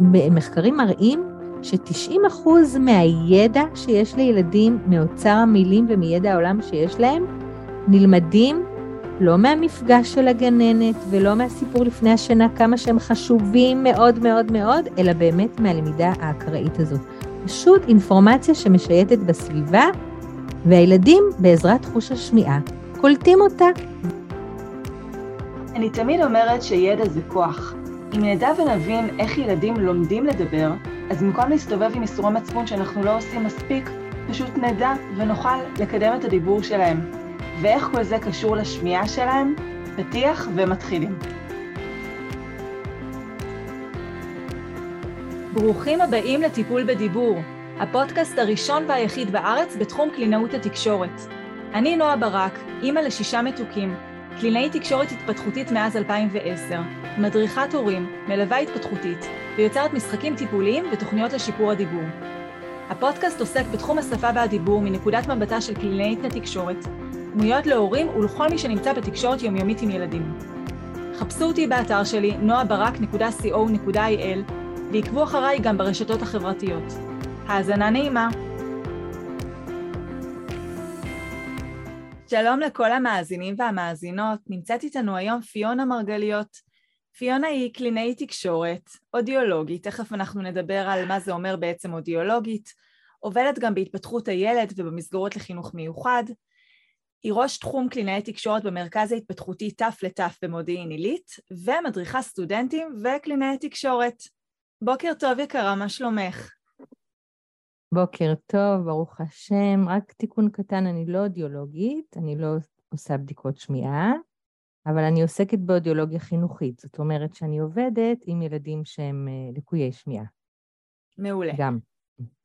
מחקרים מראים ש-90% מהידע שיש לילדים, מאוצר המילים ומידע העולם שיש להם, נלמדים לא מהמפגש של הגננת ולא מהסיפור לפני השינה, כמה שהם חשובים מאוד מאוד מאוד, אלא באמת מהלמידה האקראית הזאת. פשוט אינפורמציה שמשייטת בסביבה, והילדים, בעזרת חוש השמיעה, קולטים אותה. אני תמיד אומרת שידע זה כוח. אם נדע ונבין איך ילדים לומדים לדבר, אז במקום להסתובב עם איסורי מצפון שאנחנו לא עושים מספיק, פשוט נדע ונוכל לקדם את הדיבור שלהם. ואיך כל זה קשור לשמיעה שלהם? פתיח ומתחילים. ברוכים הבאים לטיפול בדיבור, הפודקאסט הראשון והיחיד בארץ בתחום קלינאות התקשורת. אני נועה ברק, אימא לשישה מתוקים, קלינאית תקשורת התפתחותית מאז 2010, מדריכת הורים, מלווה התפתחותית, ויוצרת משחקים טיפוליים ותוכניות לשיפור הדיבור. הפודקאסט עוסק בתחום השפה והדיבור מנקודת מבטה של קלינאית התקשורת, דמויות להורים ולכל מי שנמצא בתקשורת יומיומית עם ילדים. חפשו אותי באתר שלי noabarak.co.il ועקבו אחריי גם ברשתות החברתיות. האזנה נעימה. שלום לכל המאזינים והמאזינות, נמצאת איתנו היום פיונה מרגליות. פיונה היא קלינאית תקשורת, אודיולוגית, תכף אנחנו נדבר על מה זה אומר בעצם אודיולוגית, עובדת גם בהתפתחות הילד ובמסגרות לחינוך מיוחד, היא ראש תחום קלינאי תקשורת במרכז ההתפתחותי ת' לת' במודיעין עילית, ומדריכה סטודנטים וקלינאי תקשורת. בוקר טוב יקרה, מה שלומך? בוקר טוב, ברוך השם. רק תיקון קטן, אני לא אודיולוגית, אני לא עושה בדיקות שמיעה, אבל אני עוסקת באודיולוגיה חינוכית. זאת אומרת שאני עובדת עם ילדים שהם אה, לקויי שמיעה. מעולה. גם.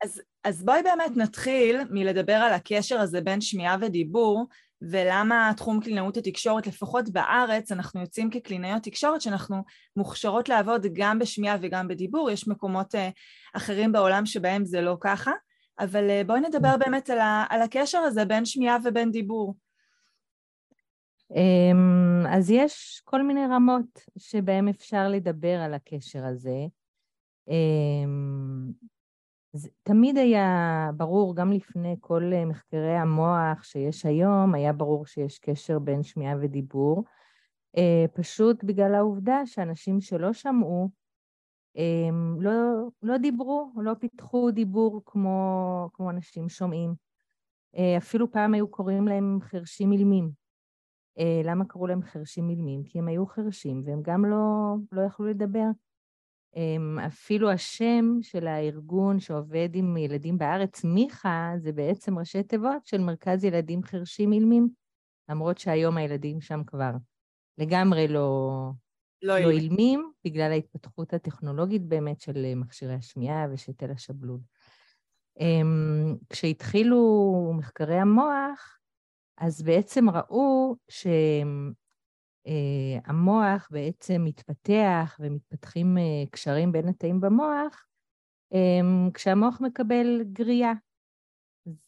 אז, אז בואי באמת נתחיל מלדבר על הקשר הזה בין שמיעה ודיבור, ולמה תחום קלינאות התקשורת, לפחות בארץ, אנחנו יוצאים כקלינאיות תקשורת שאנחנו מוכשרות לעבוד גם בשמיעה וגם בדיבור, יש מקומות uh, אחרים בעולם שבהם זה לא ככה, אבל uh, בואי נדבר באמת על, ה, על הקשר הזה בין שמיעה ובין דיבור. Um, אז יש כל מיני רמות שבהן אפשר לדבר על הקשר הזה. זה תמיד היה ברור, גם לפני כל אה, מחקרי המוח שיש היום, היה ברור שיש קשר בין שמיעה ודיבור, אה, פשוט בגלל העובדה שאנשים שלא שמעו, לא, לא דיברו, לא פיתחו דיבור כמו, כמו אנשים שומעים. אה, אפילו פעם היו קוראים להם חרשים אילמים. למה קראו להם חרשים אילמים? כי הם היו חרשים והם גם לא, לא יכלו לדבר. אמ, אפילו השם של הארגון שעובד עם ילדים בארץ, מיכה, זה בעצם ראשי תיבות של מרכז ילדים חרשים אילמים, למרות שהיום הילדים שם כבר לגמרי לא, לא, לא אילמים, בגלל ההתפתחות הטכנולוגית באמת של מכשירי השמיעה ושל תל השבלול. אמ, כשהתחילו מחקרי המוח, אז בעצם ראו שהם המוח בעצם מתפתח ומתפתחים אה, קשרים בין התאים במוח אמ, כשהמוח מקבל גריעה.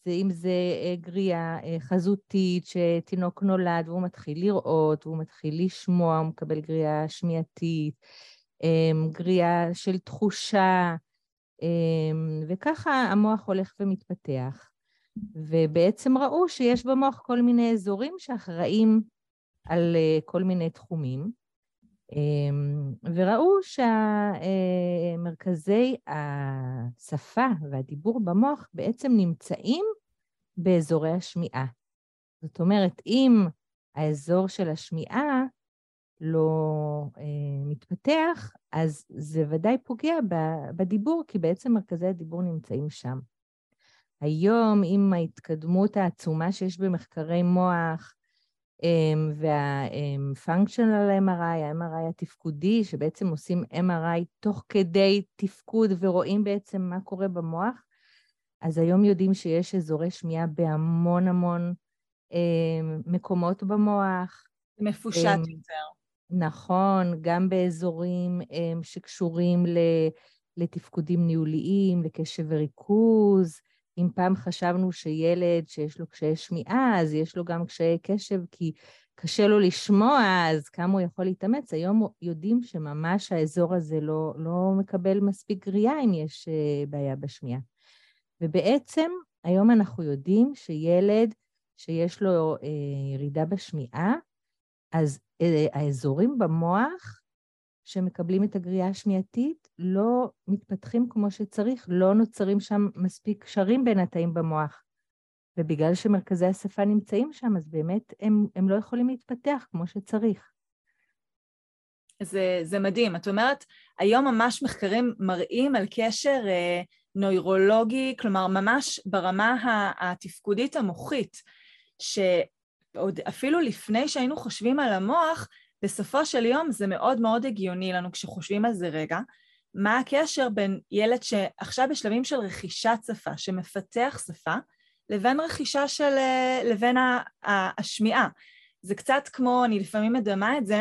אם זה אה, גריעה חזותית, שתינוק נולד והוא מתחיל לראות, והוא מתחיל לשמוע, הוא מקבל גריעה שמיעתית, אמ, גריעה של תחושה, אמ, וככה המוח הולך ומתפתח. ובעצם ראו שיש במוח כל מיני אזורים שאחראים על אה, כל מיני תחומים, אמ, וראו שמרכזי השפה והדיבור במוח בעצם נמצאים באזורי השמיעה. זאת אומרת, אם האזור של השמיעה לא אה, מתפתח, אז זה ודאי פוגע בדיבור, כי בעצם מרכזי הדיבור נמצאים שם. היום, עם ההתקדמות העצומה שיש במחקרי מוח, וה-functional MRI, ה-MRI התפקודי, שבעצם עושים MRI תוך כדי תפקוד ורואים בעצם מה קורה במוח, אז היום יודעים שיש אזורי שמיעה בהמון המון אמ, מקומות במוח. מפושט אמ, יותר. נכון, גם באזורים שקשורים לתפקודים ניהוליים, לקשב וריכוז, אם פעם חשבנו שילד שיש לו קשיי שמיעה, אז יש לו גם קשיי קשב, כי קשה לו לשמוע, אז כמה הוא יכול להתאמץ. היום יודעים שממש האזור הזה לא, לא מקבל מספיק גריעה אם יש אה, בעיה בשמיעה. ובעצם היום אנחנו יודעים שילד שיש לו אה, ירידה בשמיעה, אז אה, האזורים במוח שמקבלים את הגריעה השמיעתית לא מתפתחים כמו שצריך, לא נוצרים שם מספיק קשרים בין התאים במוח. ובגלל שמרכזי השפה נמצאים שם, אז באמת הם, הם לא יכולים להתפתח כמו שצריך. זה, זה מדהים. את אומרת, היום ממש מחקרים מראים על קשר אה, נוירולוגי, כלומר ממש ברמה התפקודית המוחית, שעוד אפילו לפני שהיינו חושבים על המוח, בסופו של יום זה מאוד מאוד הגיוני לנו כשחושבים על זה רגע, מה הקשר בין ילד שעכשיו בשלבים של רכישת שפה, שמפתח שפה, לבין רכישה של, אה, לבין השמיעה. זה קצת כמו, אני לפעמים מדמה את זה,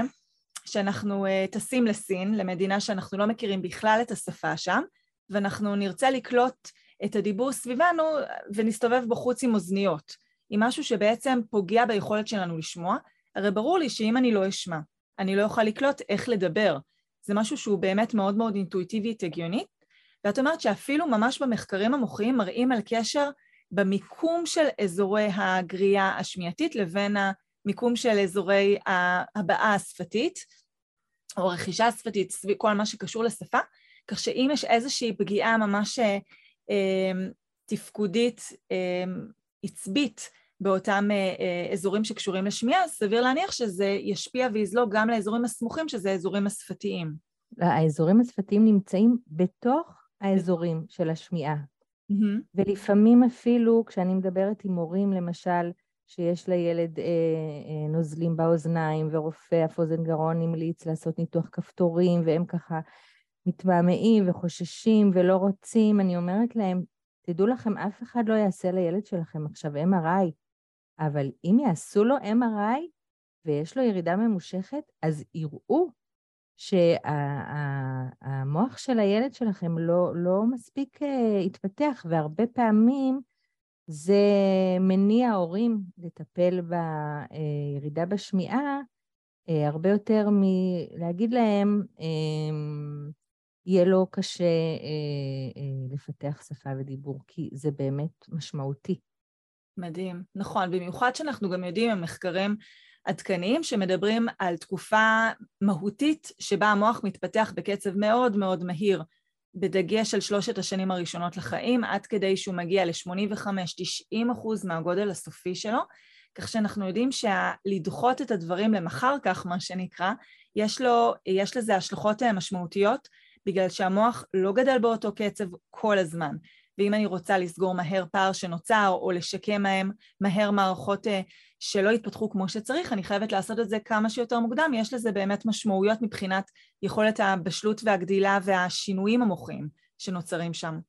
שאנחנו uh, טסים לסין, למדינה שאנחנו לא מכירים בכלל את השפה שם, ואנחנו נרצה לקלוט את הדיבור סביבנו ונסתובב בחוץ עם אוזניות, עם משהו שבעצם פוגע ביכולת שלנו לשמוע. הרי ברור לי שאם אני לא אשמע, אני לא אוכל לקלוט איך לדבר. זה משהו שהוא באמת מאוד מאוד אינטואיטיבית הגיוני, ואת אומרת שאפילו ממש במחקרים המוחיים מראים על קשר במיקום של אזורי הגריעה השמיעתית לבין המיקום של אזורי הבעה השפתית, או הרכישה השפתית, סביב כל מה שקשור לשפה, כך שאם יש איזושהי פגיעה ממש אה, אמ, תפקודית אה, עצבית באותם אה, אה, אזורים שקשורים לשמיעה, סביר להניח שזה ישפיע ויזלוג גם לאזורים הסמוכים, שזה האזורים השפתיים. האזורים השפתיים נמצאים בתוך האזורים של השמיעה. Mm-hmm. ולפעמים אפילו, כשאני מדברת עם מורים, למשל, שיש לילד אה, אה, נוזלים באוזניים, ורופא אף אוזן גרון המליץ לעשות ניתוח כפתורים, והם ככה מתמהמהים וחוששים ולא רוצים, אני אומרת להם, תדעו לכם, אף אחד לא יעשה לילד שלכם עכשיו MRI, אבל אם יעשו לו MRI ויש לו ירידה ממושכת, אז יראו שהמוח של הילד שלכם לא, לא מספיק אה, התפתח, והרבה פעמים זה מניע הורים לטפל בירידה בשמיעה, אה, הרבה יותר מלהגיד להם, אמ, יהיה לו קשה אה, לפתח שפה ודיבור, כי זה באמת משמעותי. מדהים, נכון, במיוחד שאנחנו גם יודעים ממחקרים עדכניים שמדברים על תקופה מהותית שבה המוח מתפתח בקצב מאוד מאוד מהיר, בדגש על שלושת השנים הראשונות לחיים, עד כדי שהוא מגיע ל-85-90 אחוז מהגודל הסופי שלו, כך שאנחנו יודעים שלדחות את הדברים למחר כך, מה שנקרא, יש, לו, יש לזה השלכות משמעותיות, בגלל שהמוח לא גדל באותו קצב כל הזמן. ואם אני רוצה לסגור מהר פער שנוצר או לשקם מהם מהר מערכות אה, שלא יתפתחו כמו שצריך, אני חייבת לעשות את זה כמה שיותר מוקדם, יש לזה באמת משמעויות מבחינת יכולת הבשלות והגדילה והשינויים המוחיים שנוצרים שם.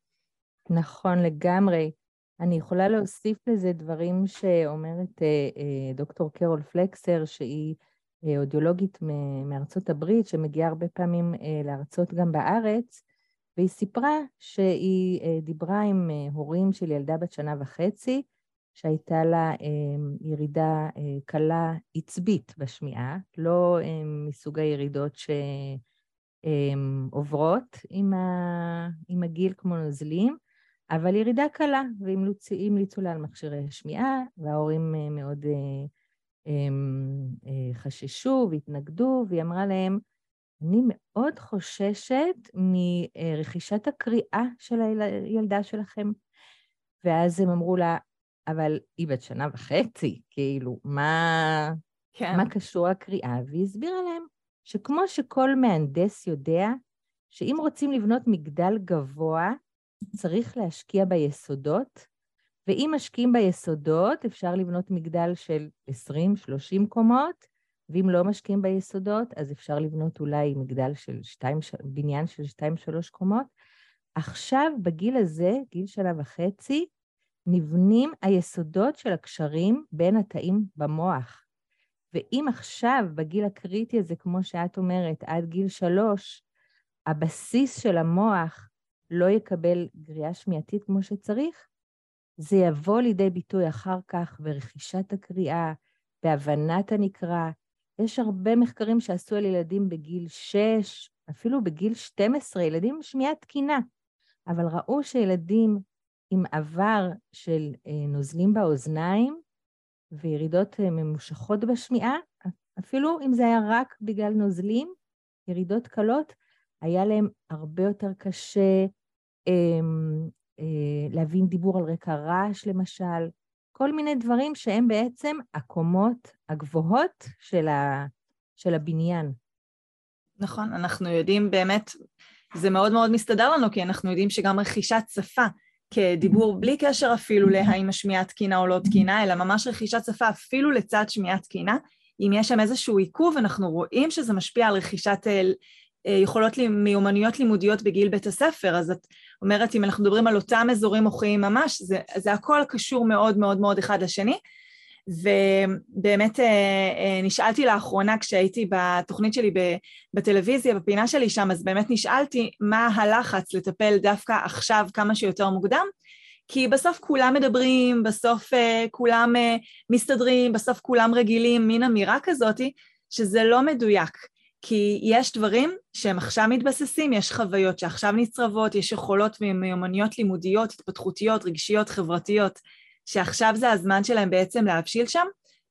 נכון, לגמרי. אני יכולה להוסיף לזה דברים שאומרת אה, אה, דוקטור קרול פלקסר, שהיא אודיולוגית מארצות הברית, שמגיעה הרבה פעמים להרצות גם בארץ, והיא סיפרה שהיא אה, דיברה עם אה, הורים של ילדה בת שנה וחצי, שהייתה לה אה, ירידה קלה עצבית בשמיעה, לא מסוג הירידות שעוברות עם, עם הגיל כמו נוזלים, אבל ירידה קלה, והמליצו לה על מכשירי שמיעה, וההורים מאוד חששו והתנגדו, והיא אמרה להם, אני מאוד חוששת מרכישת הקריאה של הילדה שלכם. ואז הם אמרו לה, אבל היא בת שנה וחצי, כאילו, מה, כן. מה קשור הקריאה? והיא הסבירה להם שכמו שכל מהנדס יודע, שאם רוצים לבנות מגדל גבוה, צריך להשקיע ביסודות, ואם משקיעים ביסודות, אפשר לבנות מגדל של 20-30 קומות, ואם לא משקיעים ביסודות, אז אפשר לבנות אולי מגדל של שתיים, בניין של שתיים, שלוש קומות. עכשיו, בגיל הזה, גיל שנה וחצי, נבנים היסודות של הקשרים בין התאים במוח. ואם עכשיו, בגיל הקריטי הזה, כמו שאת אומרת, עד גיל שלוש, הבסיס של המוח לא יקבל גריעה שמיעתית כמו שצריך, זה יבוא לידי ביטוי אחר כך ברכישת הקריאה, בהבנת הנקרא. יש הרבה מחקרים שעשו על ילדים בגיל 6, אפילו בגיל 12, ילדים עם שמיעה תקינה, אבל ראו שילדים עם עבר של אה, נוזלים באוזניים וירידות אה, ממושכות בשמיעה, אפילו אם זה היה רק בגלל נוזלים, ירידות קלות, היה להם הרבה יותר קשה אה, אה, להבין דיבור על רקע רעש, למשל, כל מיני דברים שהם בעצם הקומות הגבוהות של, ה, של הבניין. נכון, אנחנו יודעים באמת, זה מאוד מאוד מסתדר לנו, כי אנחנו יודעים שגם רכישת שפה כדיבור בלי קשר אפילו להאם השמיעה תקינה או לא תקינה, אלא ממש רכישת שפה אפילו לצד שמיעה תקינה, אם יש שם איזשהו עיכוב, אנחנו רואים שזה משפיע על רכישת אה, יכולות מיומנויות לימודיות בגיל בית הספר, אז את אומרת, אם אנחנו מדברים על אותם אזורים מוחיים ממש, זה, זה הכל קשור מאוד מאוד מאוד אחד לשני. ובאמת אה, אה, נשאלתי לאחרונה כשהייתי בתוכנית שלי בטלוויזיה, בפינה שלי שם, אז באמת נשאלתי מה הלחץ לטפל דווקא עכשיו כמה שיותר מוקדם, כי בסוף כולם מדברים, בסוף כולם מסתדרים, בסוף כולם רגילים, מין אמירה כזאתי, שזה לא מדויק. כי יש דברים שהם עכשיו מתבססים, יש חוויות שעכשיו נצרבות, יש יכולות ומיומנויות לימודיות, התפתחותיות, רגשיות, חברתיות, שעכשיו זה הזמן שלהם בעצם להבשיל שם,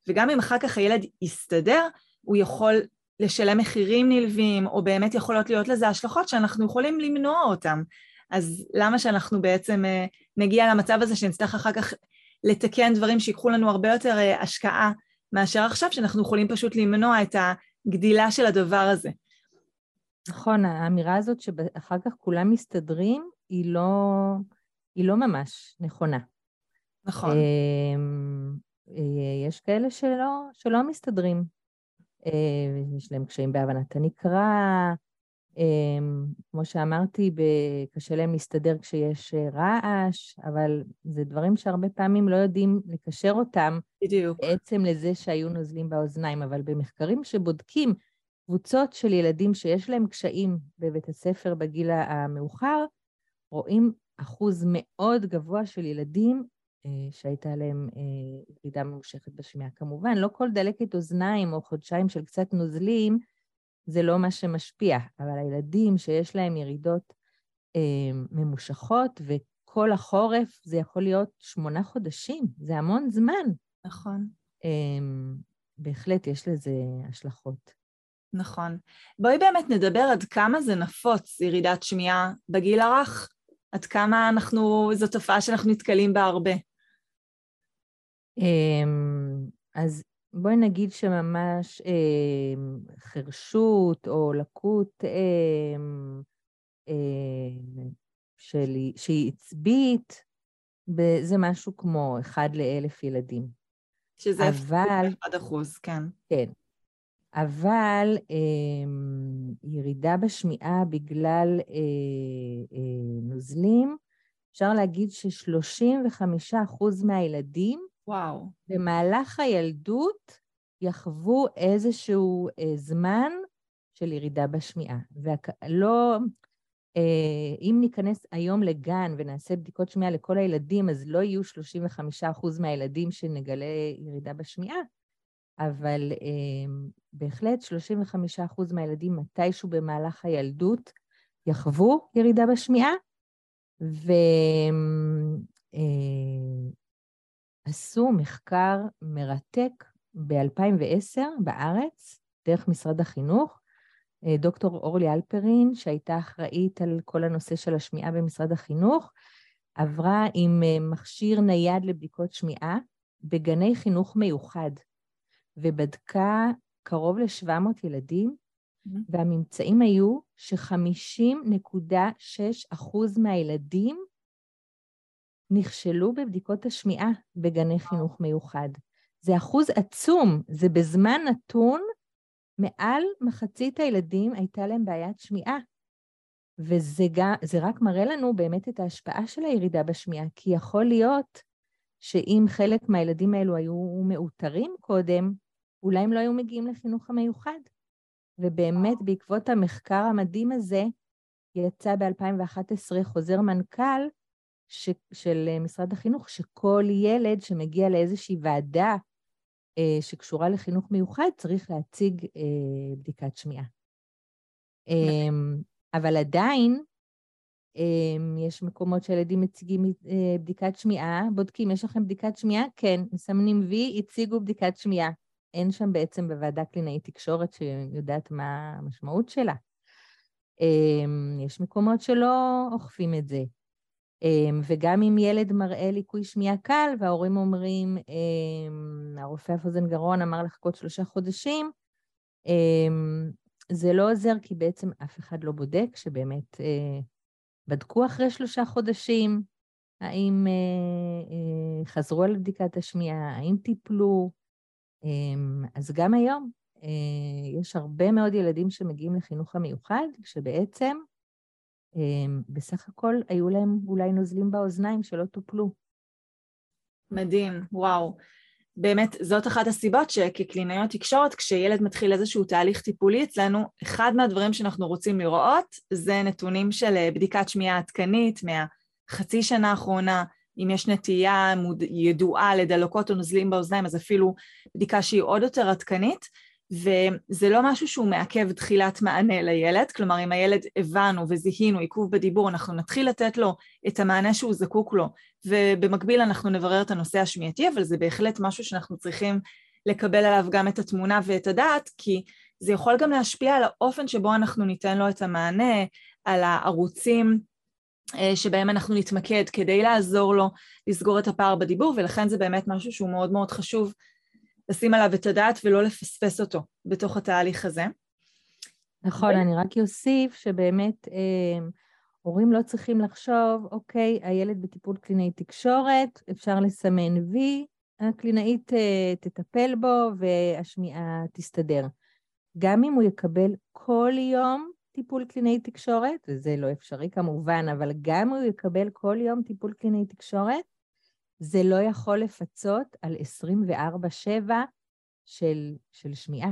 וגם אם אחר כך הילד יסתדר, הוא יכול לשלם מחירים נלווים, או באמת יכולות להיות לזה השלכות שאנחנו יכולים למנוע אותם. אז למה שאנחנו בעצם אה, נגיע למצב הזה שנצטרך אחר כך לתקן דברים שיקחו לנו הרבה יותר אה, השקעה מאשר עכשיו, שאנחנו יכולים פשוט למנוע את ה... הגדילה של הדבר הזה. נכון, האמירה הזאת שאחר כך כולם מסתדרים, היא לא, היא לא ממש נכונה. נכון. אמ, אה, יש כאלה שלא, שלא מסתדרים. אה, יש להם קשיים בהבנת הנקרא, כמו שאמרתי, קשה להם להסתדר כשיש אה, רעש, אבל זה דברים שהרבה פעמים לא יודעים לקשר אותם בדיוק. בעצם לזה שהיו נוזלים באוזניים, אבל במחקרים שבודקים קבוצות של ילדים שיש להם קשיים בבית הספר בגיל המאוחר, רואים אחוז מאוד גבוה של ילדים אה, שהייתה להם אה, ירידה ממושכת בשמיעה. כמובן, לא כל דלקת אוזניים או חודשיים של קצת נוזלים, זה לא מה שמשפיע, אבל הילדים שיש להם ירידות אה, ממושכות, וכל החורף זה יכול להיות שמונה חודשים, זה המון זמן. נכון. אה, בהחלט יש לזה השלכות. נכון. בואי באמת נדבר עד כמה זה נפוץ, ירידת שמיעה בגיל הרך, עד כמה אנחנו, זו תופעה שאנחנו נתקלים בה הרבה. אמ, אז בואי נגיד שממש אה, חרשות או לקות אה, אה, של, שהיא עצבית, זה משהו כמו אחד לאלף ילדים. שזה אבל... 1 אחוז, כן. כן. אבל אה, ירידה בשמיעה בגלל אה, אה, נוזלים, אפשר להגיד ש-35% מהילדים וואו. במהלך הילדות יחוו איזשהו אה, זמן של ירידה בשמיעה. ולא, אה, אם ניכנס היום לגן ונעשה בדיקות שמיעה לכל הילדים, אז לא יהיו 35% מהילדים שנגלה ירידה בשמיעה, אבל אה, בהחלט 35% מהילדים מתישהו במהלך הילדות יחוו ירידה בשמיעה, ו... אה, עשו מחקר מרתק ב-2010 בארץ, דרך משרד החינוך. אה, דוקטור אורלי אלפרין, שהייתה אחראית על כל הנושא של השמיעה במשרד החינוך, עברה עם אה, מכשיר נייד לבדיקות שמיעה בגני חינוך מיוחד, ובדקה קרוב ל-700 ילדים, mm-hmm. והממצאים היו ש-50.6% מהילדים נכשלו בבדיקות השמיעה בגני חינוך מיוחד. זה אחוז עצום, זה בזמן נתון, מעל מחצית הילדים הייתה להם בעיית שמיעה. וזה גם, רק מראה לנו באמת את ההשפעה של הירידה בשמיעה, כי יכול להיות שאם חלק מהילדים האלו היו מאותרים קודם, אולי הם לא היו מגיעים לחינוך המיוחד. ובאמת, בעקבות המחקר המדהים הזה, יצא ב-2011 חוזר מנכ"ל ש, של אה, משרד החינוך, שכל ילד שמגיע לאיזושהי ועדה אה, שקשורה לחינוך מיוחד, צריך להציג אה, בדיקת שמיעה. אה, אבל עדיין, אה, יש מקומות שהילדים מציגים אה, בדיקת שמיעה, בודקים, יש לכם בדיקת שמיעה? כן, מסמנים וי, הציגו בדיקת שמיעה. אין שם בעצם בוועדה קלינאית תקשורת שיודעת מה המשמעות שלה. אמ, יש מקומות שלא אוכפים את זה. אמ, וגם אם ילד מראה ליקוי שמיעה קל, וההורים אומרים, אמ, הרופא אף אוזן גרון אמר לחכות שלושה חודשים, זה לא עוזר כי בעצם אף אחד לא בודק שבאמת אה, בדקו אחרי שלושה חודשים, האם אה, אה, חזרו על בדיקת השמיעה, האם טיפלו. אז גם היום יש הרבה מאוד ילדים שמגיעים לחינוך המיוחד, כשבעצם בסך הכל היו להם אולי נוזלים באוזניים שלא טופלו. מדהים, וואו. באמת, זאת אחת הסיבות שכקלינאיות תקשורת, כשילד מתחיל איזשהו תהליך טיפולי אצלנו, אחד מהדברים שאנחנו רוצים לראות זה נתונים של אה, בדיקת שמיעה עדכנית מהחצי שנה האחרונה, אם יש נטייה ידועה לדלקות או נוזלים באוזניים, אז אפילו בדיקה שהיא עוד יותר עדכנית. וזה לא משהו שהוא מעכב תחילת מענה לילד, כלומר אם הילד הבנו וזיהינו עיכוב בדיבור, אנחנו נתחיל לתת לו את המענה שהוא זקוק לו, ובמקביל אנחנו נברר את הנושא השמיעתי, אבל זה בהחלט משהו שאנחנו צריכים לקבל עליו גם את התמונה ואת הדעת, כי זה יכול גם להשפיע על האופן שבו אנחנו ניתן לו את המענה, על הערוצים אה, שבהם אנחנו נתמקד כדי לעזור לו לסגור את הפער בדיבור, ולכן זה באמת משהו שהוא מאוד מאוד חשוב לשים עליו את הדעת ולא לפספס אותו בתוך התהליך הזה. נכון? אני רק אוסיף שבאמת אה, הורים לא צריכים לחשוב, אוקיי, הילד בטיפול קלינאי תקשורת, אפשר לסמן וי, הקלינאית אה, תטפל בו והשמיעה תסתדר. גם אם הוא יקבל כל יום טיפול קלינאי תקשורת, וזה לא אפשרי כמובן, אבל גם אם הוא יקבל כל יום טיפול קלינאי תקשורת, זה לא יכול לפצות על 24-7 של, של שמיעה.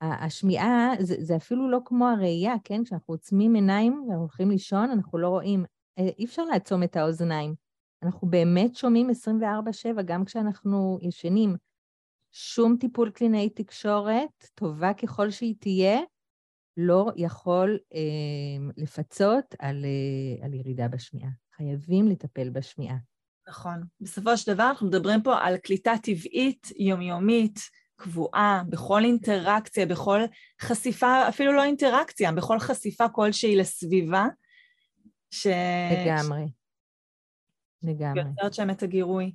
השמיעה, זה, זה אפילו לא כמו הראייה, כן? כשאנחנו עוצמים עיניים ואנחנו הולכים לישון, אנחנו לא רואים, אה, אי אפשר לעצום את האוזניים. אנחנו באמת שומעים 24-7, גם כשאנחנו ישנים. שום טיפול קלינאי תקשורת, טובה ככל שהיא תהיה, לא יכול אה, לפצות על, אה, על ירידה בשמיעה. חייבים לטפל בשמיעה. נכון. בסופו של דבר אנחנו מדברים פה על קליטה טבעית, יומיומית, קבועה, בכל אינטראקציה, בכל חשיפה, אפילו לא אינטראקציה, בכל חשיפה כלשהי לסביבה, ש... לגמרי. לגמרי. ויוצרת שם את הגירוי.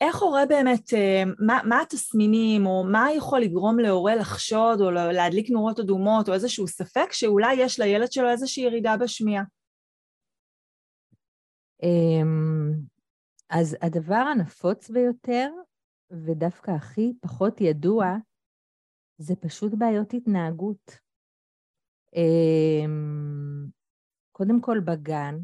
איך הורה באמת, אה, מה, מה התסמינים, או מה יכול לגרום להורה לחשוד, או להדליק נורות אדומות, או איזשהו ספק שאולי יש לילד שלו איזושהי ירידה בשמיעה? אז הדבר הנפוץ ביותר, ודווקא הכי פחות ידוע, זה פשוט בעיות התנהגות. אמ, קודם כל בגן,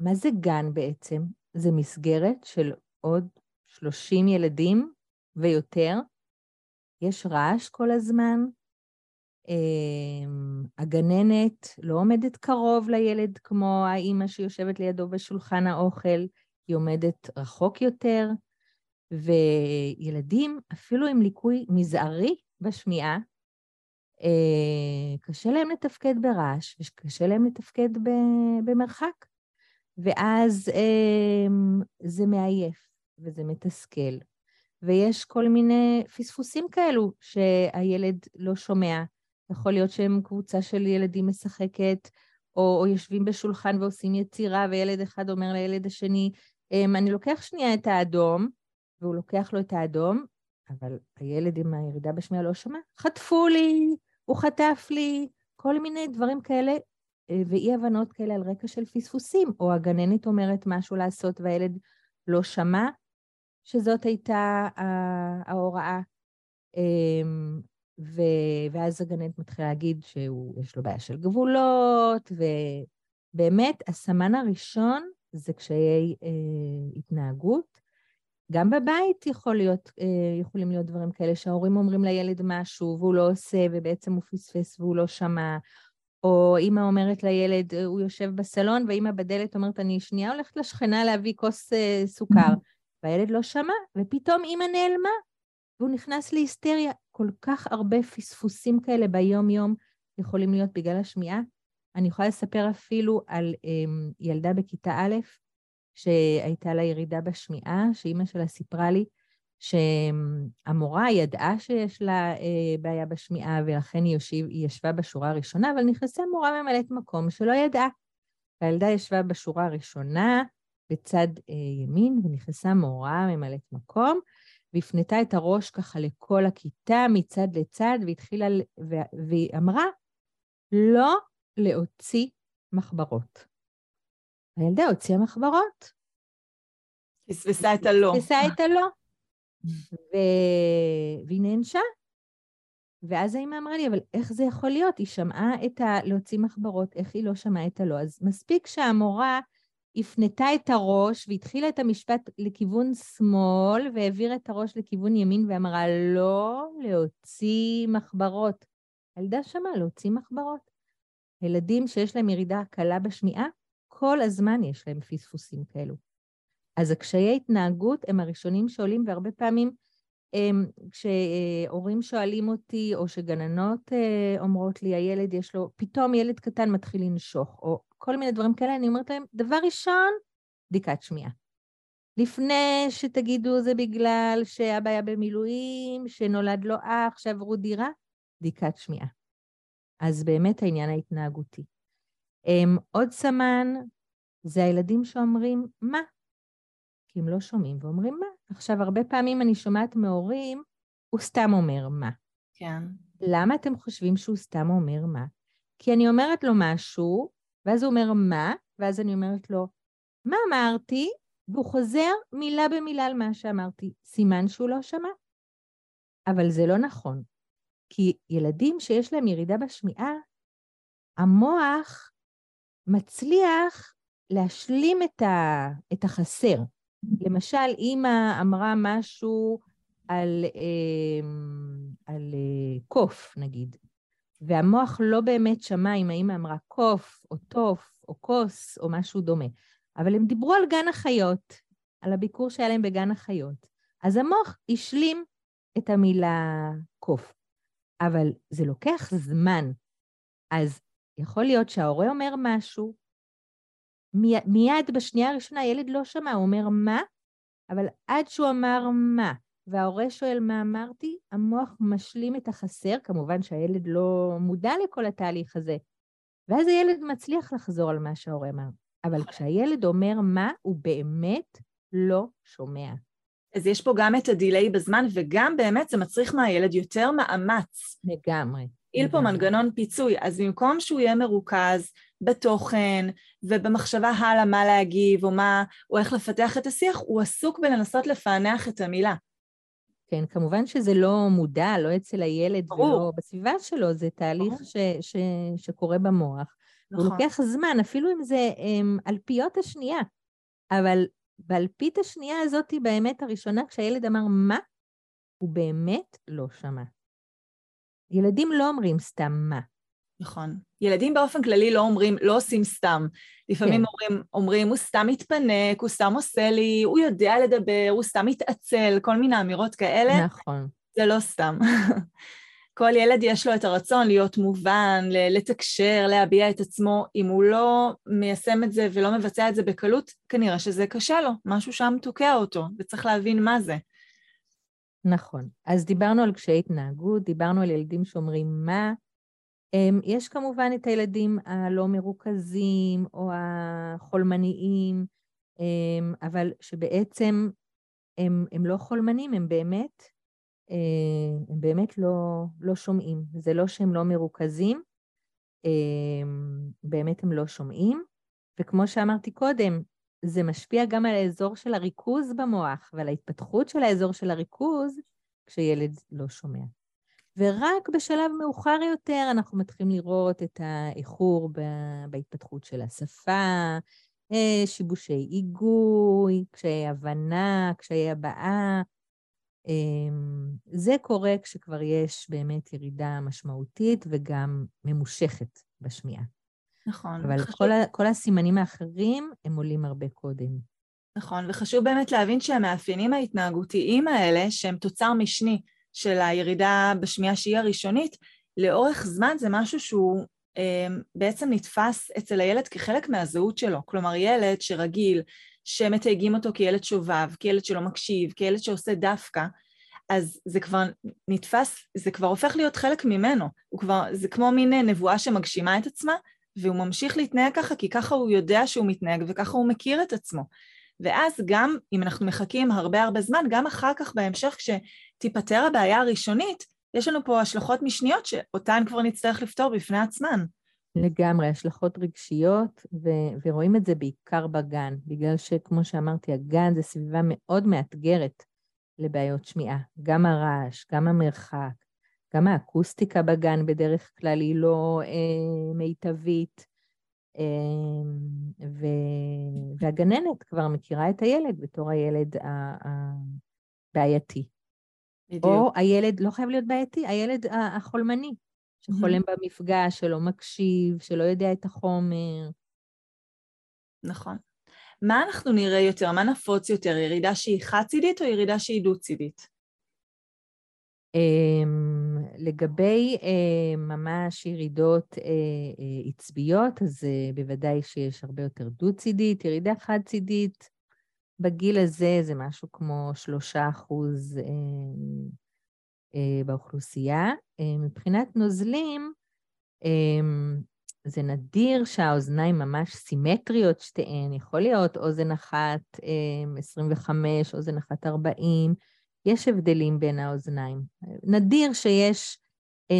מה זה גן בעצם? זה מסגרת של עוד 30 ילדים ויותר. יש רעש כל הזמן. אמ, הגננת לא עומדת קרוב לילד כמו האימא שיושבת לידו בשולחן האוכל. היא עומדת רחוק יותר, וילדים, אפילו עם ליקוי מזערי בשמיעה, אה, קשה להם לתפקד ברעש וקשה להם לתפקד במרחק. ואז אה, זה מעייף וזה מתסכל. ויש כל מיני פספוסים כאלו שהילד לא שומע. יכול להיות שהם קבוצה של ילדים משחקת, או, או יושבים בשולחן ועושים יצירה, וילד אחד אומר לילד השני, אמ, אני לוקח שנייה את האדום, והוא לוקח לו את האדום, אבל הילד עם הירידה בשמיעה לא שמע, חטפו לי, הוא חטף לי, כל מיני דברים כאלה, אה, ואי הבנות כאלה על רקע של פספוסים, או הגננת אומרת משהו לעשות והילד לא שמע, שזאת הייתה ההוראה. אמ, ו... ואז הגננת מתחילה להגיד שיש לו בעיה של גבולות, ובאמת, הסמן הראשון זה קשיי אה, התנהגות. גם בבית יכול להיות, אה, יכולים להיות דברים כאלה שההורים אומרים לילד משהו והוא לא עושה ובעצם הוא פספס והוא לא שמע, או אימא אומרת לילד, אה, הוא יושב בסלון ואימא בדלת אומרת, אני שנייה הולכת לשכנה להביא כוס אה, סוכר, והילד לא שמע, ופתאום אימא נעלמה, והוא נכנס להיסטריה. כל כך הרבה פספוסים כאלה ביום-יום יכולים להיות בגלל השמיעה. אני יכולה לספר אפילו על um, ילדה בכיתה א', שהייתה לה ירידה בשמיעה, שאימא שלה סיפרה לי שהמורה ידעה שיש לה אה, בעיה בשמיעה, ולכן היא, יושיב, היא ישבה בשורה הראשונה, אבל נכנסה מורה ממלאת מקום שלא ידעה. והילדה ישבה בשורה הראשונה בצד אה, ימין, ונכנסה מורה ממלאת מקום, והפנתה את הראש ככה לכל הכיתה מצד לצד, והתחילה, והיא אמרה, לא להוציא מחברות. הילדה הוציאה מחברות. פספסה את הלא. פספסה את הלא. ו... והיא נענשה. ואז האמא אמרה לי, אבל איך זה יכול להיות? היא שמעה את ה... להוציא מחברות, איך היא לא שמעה את הלא? אז מספיק שהמורה הפנתה את הראש והתחילה את המשפט לכיוון שמאל, והעבירה את הראש לכיוון ימין ואמרה, לא להוציא מחברות. הילדה שמעה להוציא מחברות. ילדים שיש להם ירידה קלה בשמיעה, כל הזמן יש להם פספוסים כאלו. אז הקשיי התנהגות הם הראשונים שעולים, והרבה פעמים הם, כשהורים שואלים אותי, או שגננות אה, אומרות לי, הילד יש לו, פתאום ילד קטן מתחיל לנשוך, או כל מיני דברים כאלה, אני אומרת להם, דבר ראשון, בדיקת שמיעה. לפני שתגידו זה בגלל שאבא היה במילואים, שנולד לו אח, שעברו דירה, בדיקת שמיעה. אז באמת העניין ההתנהגותי. הם, עוד סמן זה הילדים שאומרים, מה? כי הם לא שומעים ואומרים מה. עכשיו, הרבה פעמים אני שומעת מהורים, הוא סתם אומר מה. כן. למה אתם חושבים שהוא סתם אומר מה? כי אני אומרת לו משהו, ואז הוא אומר מה, ואז אני אומרת לו, מה אמרתי? והוא חוזר מילה במילה על מה שאמרתי. סימן שהוא לא שמע. אבל זה לא נכון. כי ילדים שיש להם ירידה בשמיעה, המוח מצליח להשלים את, ה, את החסר. למשל, אימא אמרה משהו על, אמ, על אה, קוף, נגיד, והמוח לא באמת שמע אם האימא אמרה קוף, או תוף, או כוס, או משהו דומה. אבל הם דיברו על גן החיות, על הביקור שהיה להם בגן החיות. אז המוח השלים את המילה קוף. אבל זה לוקח זמן. אז יכול להיות שההורה אומר משהו, מיד, מיד בשנייה הראשונה הילד לא שמע, הוא אומר מה, אבל עד שהוא אמר מה, וההורה שואל מה אמרתי, המוח משלים את החסר, כמובן שהילד לא מודע לכל התהליך הזה, ואז הילד מצליח לחזור על מה שההורה אמר. אבל נכון. כשהילד אומר מה, הוא באמת לא שומע. אז יש פה גם את הדיליי בזמן, וגם באמת זה מצריך מהילד יותר מאמץ. לגמרי. הפעיל פה מנגנון פיצוי, אז במקום שהוא יהיה מרוכז בתוכן ובמחשבה הלאה מה להגיב או מה, או איך לפתח את השיח, הוא עסוק בלנסות לפענח את המילה. כן, כמובן שזה לא מודע, לא אצל הילד ברור. ולא בסביבה שלו, זה תהליך ש, ש, שקורה במוח. נכון. הוא לוקח זמן, אפילו אם זה הם, אלפיות השנייה. אבל באלפית השנייה הזאת, באמת הראשונה, כשהילד אמר מה, הוא באמת לא שמע. ילדים לא אומרים סתם מה. נכון. ילדים באופן כללי לא אומרים, לא עושים סתם. לפעמים כן. אומרים, אומרים, הוא סתם מתפנק, הוא סתם עושה לי, הוא יודע לדבר, הוא סתם מתעצל, כל מיני אמירות כאלה. נכון. זה לא סתם. כל ילד יש לו את הרצון להיות מובן, לתקשר, להביע את עצמו. אם הוא לא מיישם את זה ולא מבצע את זה בקלות, כנראה שזה קשה לו, משהו שם תוקע אותו, וצריך להבין מה זה. נכון. אז דיברנו על קשיי התנהגות, דיברנו על ילדים שאומרים מה. אמ, יש כמובן את הילדים הלא מרוכזים או החולמניים, אמ, אבל שבעצם הם, הם לא חולמנים, הם באמת, הם באמת לא, לא שומעים. זה לא שהם לא מרוכזים, אמ, באמת הם לא שומעים. וכמו שאמרתי קודם, זה משפיע גם על האזור של הריכוז במוח ועל ההתפתחות של האזור של הריכוז כשילד לא שומע. ורק בשלב מאוחר יותר אנחנו מתחילים לראות את האיחור בהתפתחות של השפה, אה, שיבושי היגוי, קשיי הבנה, קשיי הבעה. אמ, זה קורה כשכבר יש באמת ירידה משמעותית וגם ממושכת בשמיעה. נכון. אבל חשוב... כל, ה, כל הסימנים האחרים הם עולים הרבה קודם. נכון, וחשוב באמת להבין שהמאפיינים ההתנהגותיים האלה, שהם תוצר משני של הירידה בשמיעה שהיא הראשונית, לאורך זמן זה משהו שהוא אה, בעצם נתפס אצל הילד כחלק מהזהות שלו. כלומר, ילד שרגיל, שמתייגים אותו כילד שובב, כילד שלא מקשיב, כילד שעושה דווקא, אז זה כבר נתפס, זה כבר הופך להיות חלק ממנו. הוא כבר, זה כמו מין נבואה שמגשימה את עצמה, והוא ממשיך להתנהג ככה, כי ככה הוא יודע שהוא מתנהג וככה הוא מכיר את עצמו. ואז גם אם אנחנו מחכים הרבה הרבה זמן, גם אחר כך בהמשך כשתיפתר הבעיה הראשונית, יש לנו פה השלכות משניות שאותן כבר נצטרך לפתור בפני עצמן. לגמרי, השלכות רגשיות, ו- ורואים את זה בעיקר בגן, בגלל שכמו שאמרתי, הגן זה סביבה מאוד מאתגרת לבעיות שמיעה. גם הרעש, גם המרחק, גם האקוסטיקה בגן בדרך כלל היא לא אה, מיטבית, אה, ו- והגננת כבר מכירה את הילד בתור הילד הבעייתי. בדיוק. או הילד, לא חייב להיות בעייתי, הילד החולמני, שחולם. במפגש, שלא מקשיב, שלא יודע את החומר. נכון. מה אנחנו נראה יותר, מה נפוץ יותר, ירידה שהיא חד-צידית או ירידה שהיא דו-צידית? Um, לגבי uh, ממש ירידות uh, uh, עצביות, אז בוודאי שיש הרבה יותר דו-צידית, ירידה חד-צידית, בגיל הזה זה משהו כמו שלושה אחוז אה, אה, באוכלוסייה. אה, מבחינת נוזלים, זה נדיר שהאוזניים ממש סימטריות שתיהן, יכול להיות אוזן אחת 25, אוזן אחת 40, יש הבדלים בין האוזניים. נדיר שיש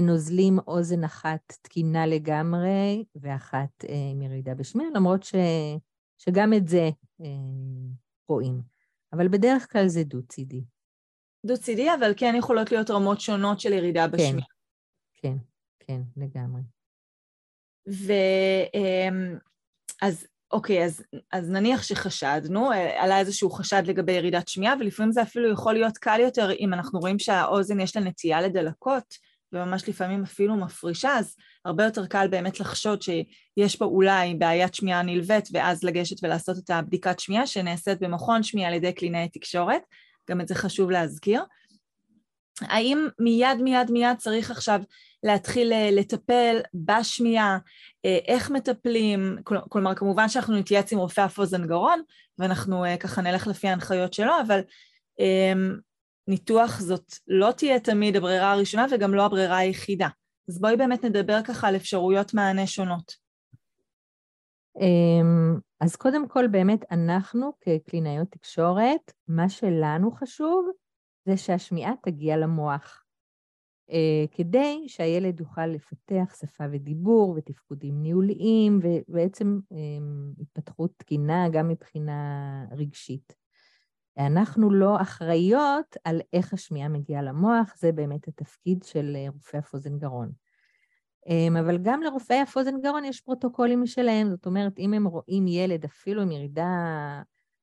נוזלים אוזן אחת תקינה לגמרי ואחת עם ירידה בשמיעה, למרות ש, שגם את זה רואים. אבל בדרך כלל זה דו-צידי. דו-צידי, אבל כן יכולות להיות רמות שונות של ירידה כן, בשמיעה. כן, כן, לגמרי. ו... אמ, אז אוקיי, אז, אז נניח שחשדנו, עלה איזשהו חשד לגבי ירידת שמיעה, ולפעמים זה אפילו יכול להיות קל יותר אם אנחנו רואים שהאוזן יש לה נטייה לדלקות, וממש לפעמים אפילו מפרישה, אז הרבה יותר קל באמת לחשוד שיש פה אולי בעיית שמיעה נלווית, ואז לגשת ולעשות את הבדיקת שמיעה שנעשית במכון שמיעה על ידי קלינאי תקשורת, גם את זה חשוב להזכיר. האם מיד מיד מיד צריך עכשיו להתחיל אה, לטפל בשמיעה, אה, איך מטפלים, כלומר כמובן שאנחנו נתייעץ עם רופא אף אוזן גרון ואנחנו אה, ככה נלך לפי ההנחיות שלו, אבל אמ, ניתוח זאת לא תהיה תמיד הברירה הראשונה וגם לא הברירה היחידה. אז בואי באמת נדבר ככה על אפשרויות מענה שונות. אמ, אז קודם כל באמת אנחנו כקלינאיות תקשורת, מה שלנו חשוב זה שהשמיעה תגיע למוח. אה, כדי שהילד יוכל לפתח שפה ודיבור ותפקודים ניהוליים ובעצם אמ, התפתחות תקינה גם מבחינה רגשית. אנחנו לא אחראיות על איך השמיעה מגיעה למוח, זה באמת התפקיד של אה, רופאי אף אוזן גרון. אמ, אבל גם לרופאי אף אוזן גרון יש פרוטוקולים משלהם, זאת אומרת, אם הם רואים ילד אפילו עם ירידה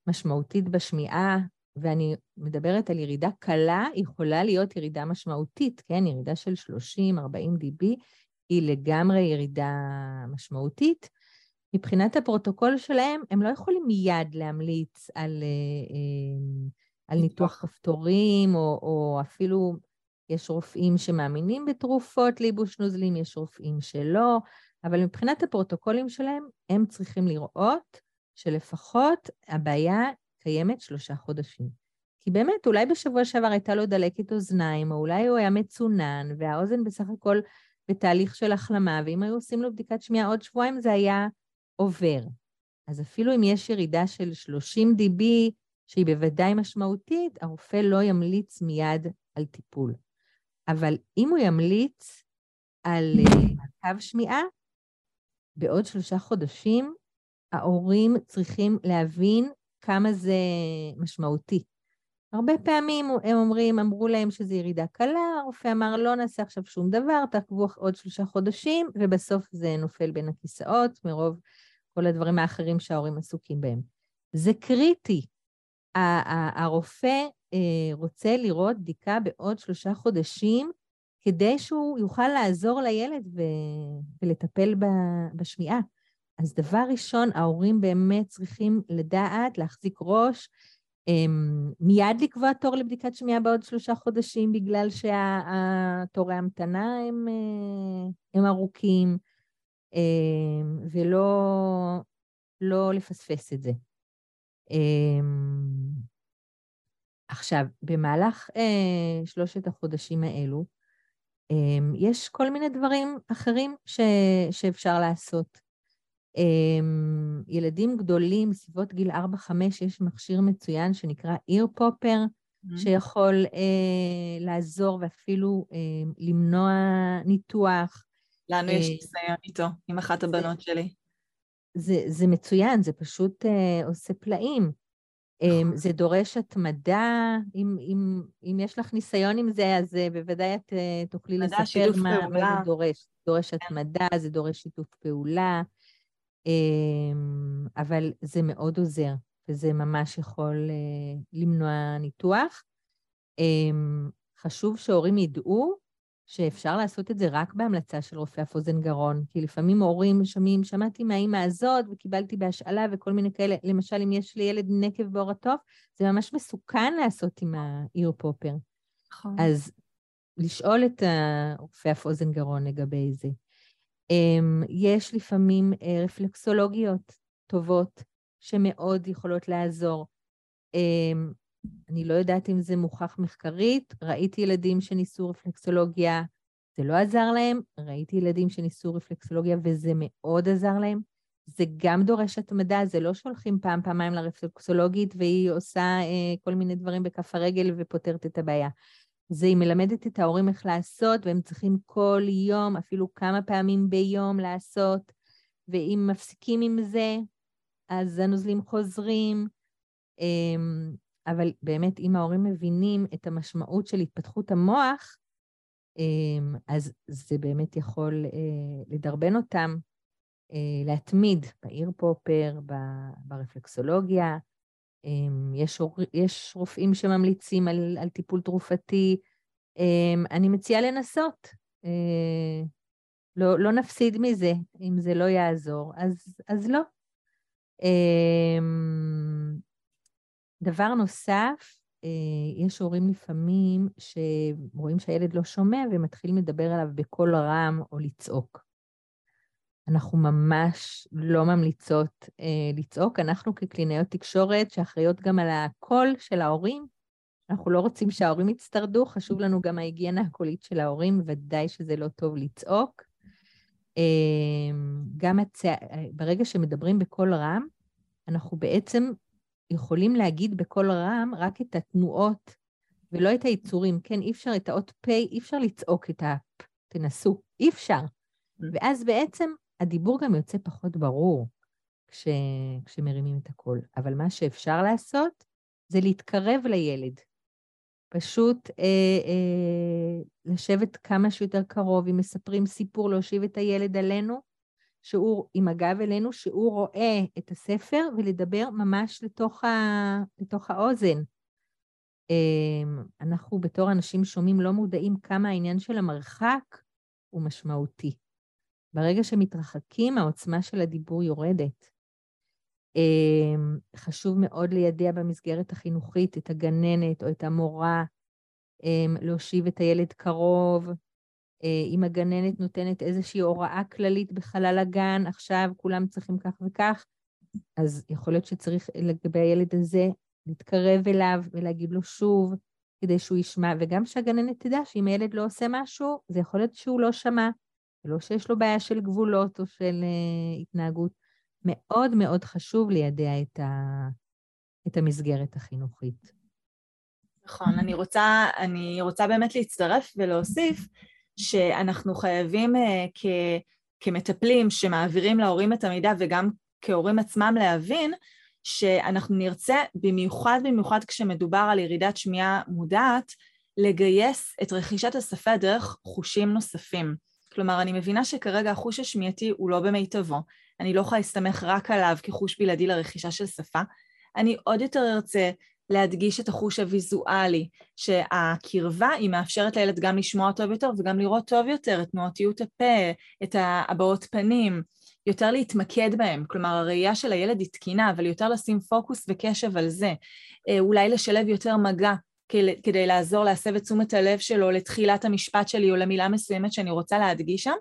משמעותית בשמיעה, ואני מדברת על ירידה קלה, יכולה להיות ירידה משמעותית, כן? ירידה של 30-40 dB היא לגמרי ירידה משמעותית. מבחינת הפרוטוקול שלהם, הם לא יכולים מיד להמליץ על, אה, אה, על ניתוח כפתורים, או, או אפילו יש רופאים שמאמינים בתרופות לייבוש נוזלים, יש רופאים שלא, אבל מבחינת הפרוטוקולים שלהם, הם צריכים לראות שלפחות הבעיה קיימת שלושה חודשים. כי באמת, אולי בשבוע שעבר הייתה לו דלקת אוזניים, או אולי הוא היה מצונן, והאוזן בסך הכל בתהליך של החלמה, ואם היו עושים לו בדיקת שמיעה עוד שבועיים, זה היה עובר. אז אפילו אם יש ירידה של 30 dB, שהיא בוודאי משמעותית, הרופא לא ימליץ מיד על טיפול. אבל אם הוא ימליץ על אה, מעקב שמיעה, בעוד שלושה חודשים, ההורים צריכים להבין כמה זה משמעותי. הרבה פעמים הם אומרים, אמרו להם שזו ירידה קלה, הרופא אמר, לא נעשה עכשיו שום דבר, תעקבו עוד שלושה חודשים, ובסוף זה נופל בין הכיסאות מרוב כל הדברים האחרים שההורים עסוקים בהם. זה קריטי. הרופא אה, רוצה לראות בדיקה בעוד שלושה חודשים, כדי שהוא יוכל לעזור לילד ולטפל בשמיעה. אז דבר ראשון, ההורים באמת צריכים לדעת, להחזיק ראש, אמ, מיד לקבוע תור לבדיקת שמיעה בעוד שלושה חודשים, בגלל שהתורי ההמתנה הם, אה, הם ארוכים, אמ, ולא לא לפספס את זה. אמ, עכשיו, במהלך אה, שלושת החודשים האלו, יש כל מיני דברים אחרים ש, שאפשר לעשות. אמ, ילדים גדולים, בסביבות גיל 4-5, יש מכשיר מצוין שנקרא איר פופר, mm-hmm. שיכול אה, לעזור ואפילו אה, למנוע ניתוח. לנו יש אה, ניסיון איתו, עם אחת הבנות שלי. זה, זה מצוין, זה פשוט אה, עושה פלאים. אה, זה דורש התמדה, אם, אם, אם יש לך ניסיון עם זה, אז אה, בוודאי את אה, תוכלי לספר מה, מה זה דורש. זה דורש כן. התמדה, זה דורש שיתוף פעולה. אמ, אבל זה מאוד עוזר, וזה ממש יכול אה, למנוע ניתוח. אמ, חשוב שהורים ידעו שאפשר לעשות את זה רק בהמלצה של רופא אף אוזן גרון, כי לפעמים הורים שומעים, שמעתי מהאימא הזאת וקיבלתי בהשאלה וכל מיני כאלה, למשל אם יש לי ילד נקב בעור התוף, זה ממש מסוכן לעשות עם האיר פופר. נכון. אז לשאול את הרופא אף אוזן גרון לגבי זה. אמ, יש לפעמים אה, רפלקסולוגיות טובות שמאוד יכולות לעזור. אני לא יודעת אם זה מוכח מחקרית, ראיתי ילדים שניסו רפלקסולוגיה, זה לא עזר להם, ראיתי ילדים שניסו רפלקסולוגיה וזה מאוד עזר להם. זה גם דורש התמדה, זה לא שהולכים פעם, פעמיים לרפלקסולוגית והיא עושה אה, כל מיני דברים בכף הרגל ופותרת את הבעיה. זה היא מלמדת את ההורים איך לעשות, והם צריכים כל יום, אפילו כמה פעמים ביום לעשות, ואם מפסיקים עם זה, אז הנוזלים חוזרים. אמ, אבל באמת, אם ההורים מבינים את המשמעות של התפתחות המוח, אמ, אז זה באמת יכול אה, לדרבן אותם אה, להתמיד בעיר פופר, ברפלקסולוגיה, אמ, יש, יש רופאים שממליצים על, על טיפול תרופתי. אמ, אני מציעה לנסות. אה, לא, לא נפסיד מזה, אם זה לא יעזור, אז, אז לא. דבר נוסף, אה, יש הורים לפעמים שרואים שהילד לא שומע ומתחילים לדבר עליו בקול רם או לצעוק. אנחנו ממש לא ממליצות אה, לצעוק. אנחנו כקלינאיות תקשורת, שאחראיות גם על הקול של ההורים, אנחנו לא רוצים שההורים יצטרדו, חשוב לנו גם ההיגיינה הקולית של ההורים, ודאי שזה לא טוב לצעוק. אה, גם הצע... ברגע שמדברים בקול רם, אנחנו בעצם יכולים להגיד בקול רם רק את התנועות ולא את היצורים. כן, אי אפשר את האות פ', אי אפשר לצעוק את הפ', תנסו, אי אפשר. Mm. ואז בעצם הדיבור גם יוצא פחות ברור כש, כשמרימים את הקול. אבל מה שאפשר לעשות זה להתקרב לילד. פשוט אה, אה, לשבת כמה שיותר קרוב, אם מספרים סיפור, להושיב את הילד עלינו, שהוא עם הגב אלינו, שהוא רואה את הספר, ולדבר ממש לתוך, ה, לתוך האוזן. אה, אנחנו בתור אנשים שומעים לא מודעים כמה העניין של המרחק הוא משמעותי. ברגע שמתרחקים, העוצמה של הדיבור יורדת. אמ, חשוב מאוד לידע במסגרת החינוכית את הגננת או את המורה, אמ, להושיב את הילד קרוב. אה, אם הגננת נותנת איזושהי הוראה כללית בחלל הגן, עכשיו כולם צריכים כך וכך, אז יכול להיות שצריך לגבי הילד הזה להתקרב אליו ולהגיד לו שוב, כדי שהוא ישמע, וגם שהגננת תדע שאם הילד לא עושה משהו, זה יכול להיות שהוא לא שמע. לא שיש לו בעיה של גבולות או של uh, התנהגות. מאוד מאוד חשוב לידע את, ה, את המסגרת החינוכית. נכון, אני רוצה, אני רוצה באמת להצטרף ולהוסיף שאנחנו חייבים uh, כ, כמטפלים שמעבירים להורים את המידע וגם כהורים עצמם להבין שאנחנו נרצה, במיוחד במיוחד כשמדובר על ירידת שמיעה מודעת, לגייס את רכישת השפה דרך חושים נוספים. כלומר, אני מבינה שכרגע החוש השמיעתי הוא לא במיטבו. אני לא יכולה להסתמך רק עליו כחוש בלעדי לרכישה של שפה. אני עוד יותר ארצה להדגיש את החוש הוויזואלי, שהקרבה היא מאפשרת לילד גם לשמוע טוב יותר וגם לראות טוב יותר את תנועתיות הפה, את הבעות פנים. יותר להתמקד בהם, כלומר הראייה של הילד היא תקינה, אבל יותר לשים פוקוס וקשב על זה. אה, אולי לשלב יותר מגע כדי לעזור להסב את תשומת הלב שלו לתחילת המשפט שלי או למילה מסוימת שאני רוצה להדגיש שם.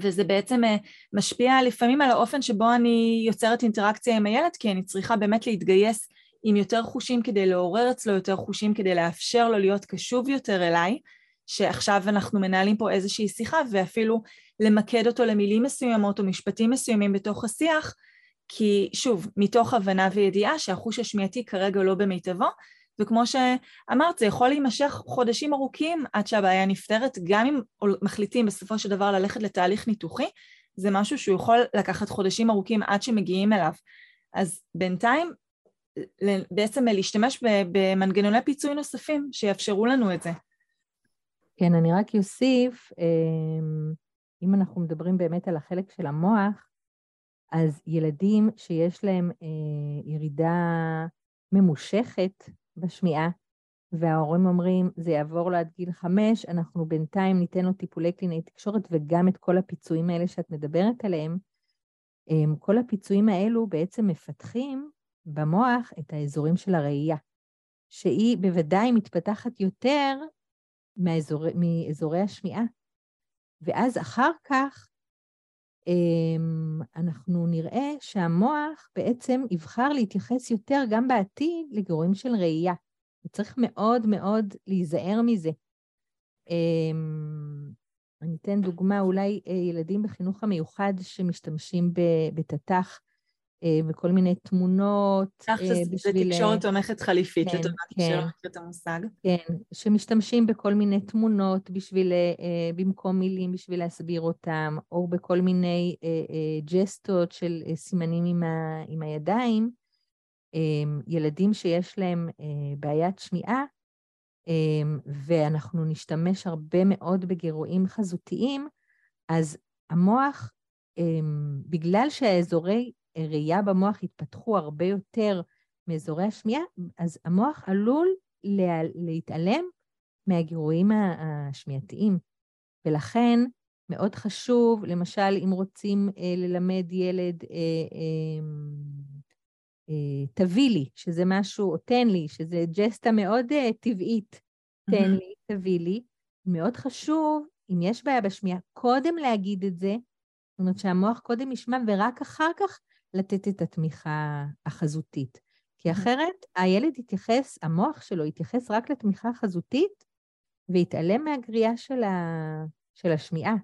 וזה בעצם אה, משפיע לפעמים על האופן שבו אני יוצרת אינטראקציה עם הילד, כי אני צריכה באמת להתגייס עם יותר חושים כדי לעורר אצלו יותר חושים, כדי לאפשר לו להיות קשוב יותר אליי, שעכשיו אנחנו מנהלים פה איזושהי שיחה, ואפילו למקד אותו למילים מסוימות או משפטים מסוימים בתוך השיח, כי שוב, מתוך הבנה וידיעה שהחוש השמיעתי כרגע לא במיטבו, וכמו שאמרת, זה יכול להימשך חודשים ארוכים עד שהבעיה נפתרת, גם אם מחליטים בסופו של דבר ללכת לתהליך ניתוחי, זה משהו שהוא יכול לקחת חודשים ארוכים עד שמגיעים אליו. אז בינתיים, בעצם להשתמש במנגנוני פיצוי נוספים שיאפשרו לנו את זה. כן, אני רק אוסיף, אמ, אם אנחנו מדברים באמת על החלק של המוח, אז ילדים שיש להם אה, ירידה ממושכת בשמיעה, וההורים אומרים, זה יעבור לו עד גיל חמש, אנחנו בינתיים ניתן לו טיפולי קלינאי תקשורת וגם את כל הפיצויים האלה שאת מדברת עליהם. אמ, כל הפיצויים האלו בעצם מפתחים במוח את האזורים של הראייה, שהיא בוודאי מתפתחת יותר מאזור, מאזורי השמיעה. ואז אחר כך אמ, אנחנו נראה שהמוח בעצם יבחר להתייחס יותר גם בעתיד לגירויים של ראייה. וצריך מאוד מאוד להיזהר מזה. אמ, אני אתן דוגמה, אולי אה, ילדים בחינוך המיוחד שמשתמשים בתת"ח וכל מיני תמונות. אה, זה תקשורת תומכת חליפית, כן, לטובת כן, שלא מכיר את המושג. כן, שמשתמשים בכל מיני תמונות בשביל, במקום מילים בשביל להסביר אותם, או בכל מיני ג'סטות של סימנים עם, ה, עם הידיים. ילדים שיש להם בעיית שמיעה, ואנחנו נשתמש הרבה מאוד בגירויים חזותיים, אז המוח, בגלל שהאזורי ראייה במוח התפתחו הרבה יותר מאזורי השמיעה, אז המוח עלול לה, להתעלם מהגירויים השמיעתיים. ולכן מאוד חשוב, למשל, אם רוצים אה, ללמד ילד, אה, אה, אה, תביא לי, שזה משהו, או תן לי, שזה ג'סטה מאוד אה, טבעית, תן לי, תביא לי. מאוד חשוב, אם יש בעיה בשמיעה, קודם להגיד את זה, זאת אומרת שהמוח קודם ישמע ורק אחר כך לתת את התמיכה החזותית. כי אחרת הילד יתייחס, המוח שלו יתייחס רק לתמיכה החזותית ויתעלם מהגריעה של, ה... של השמיעה.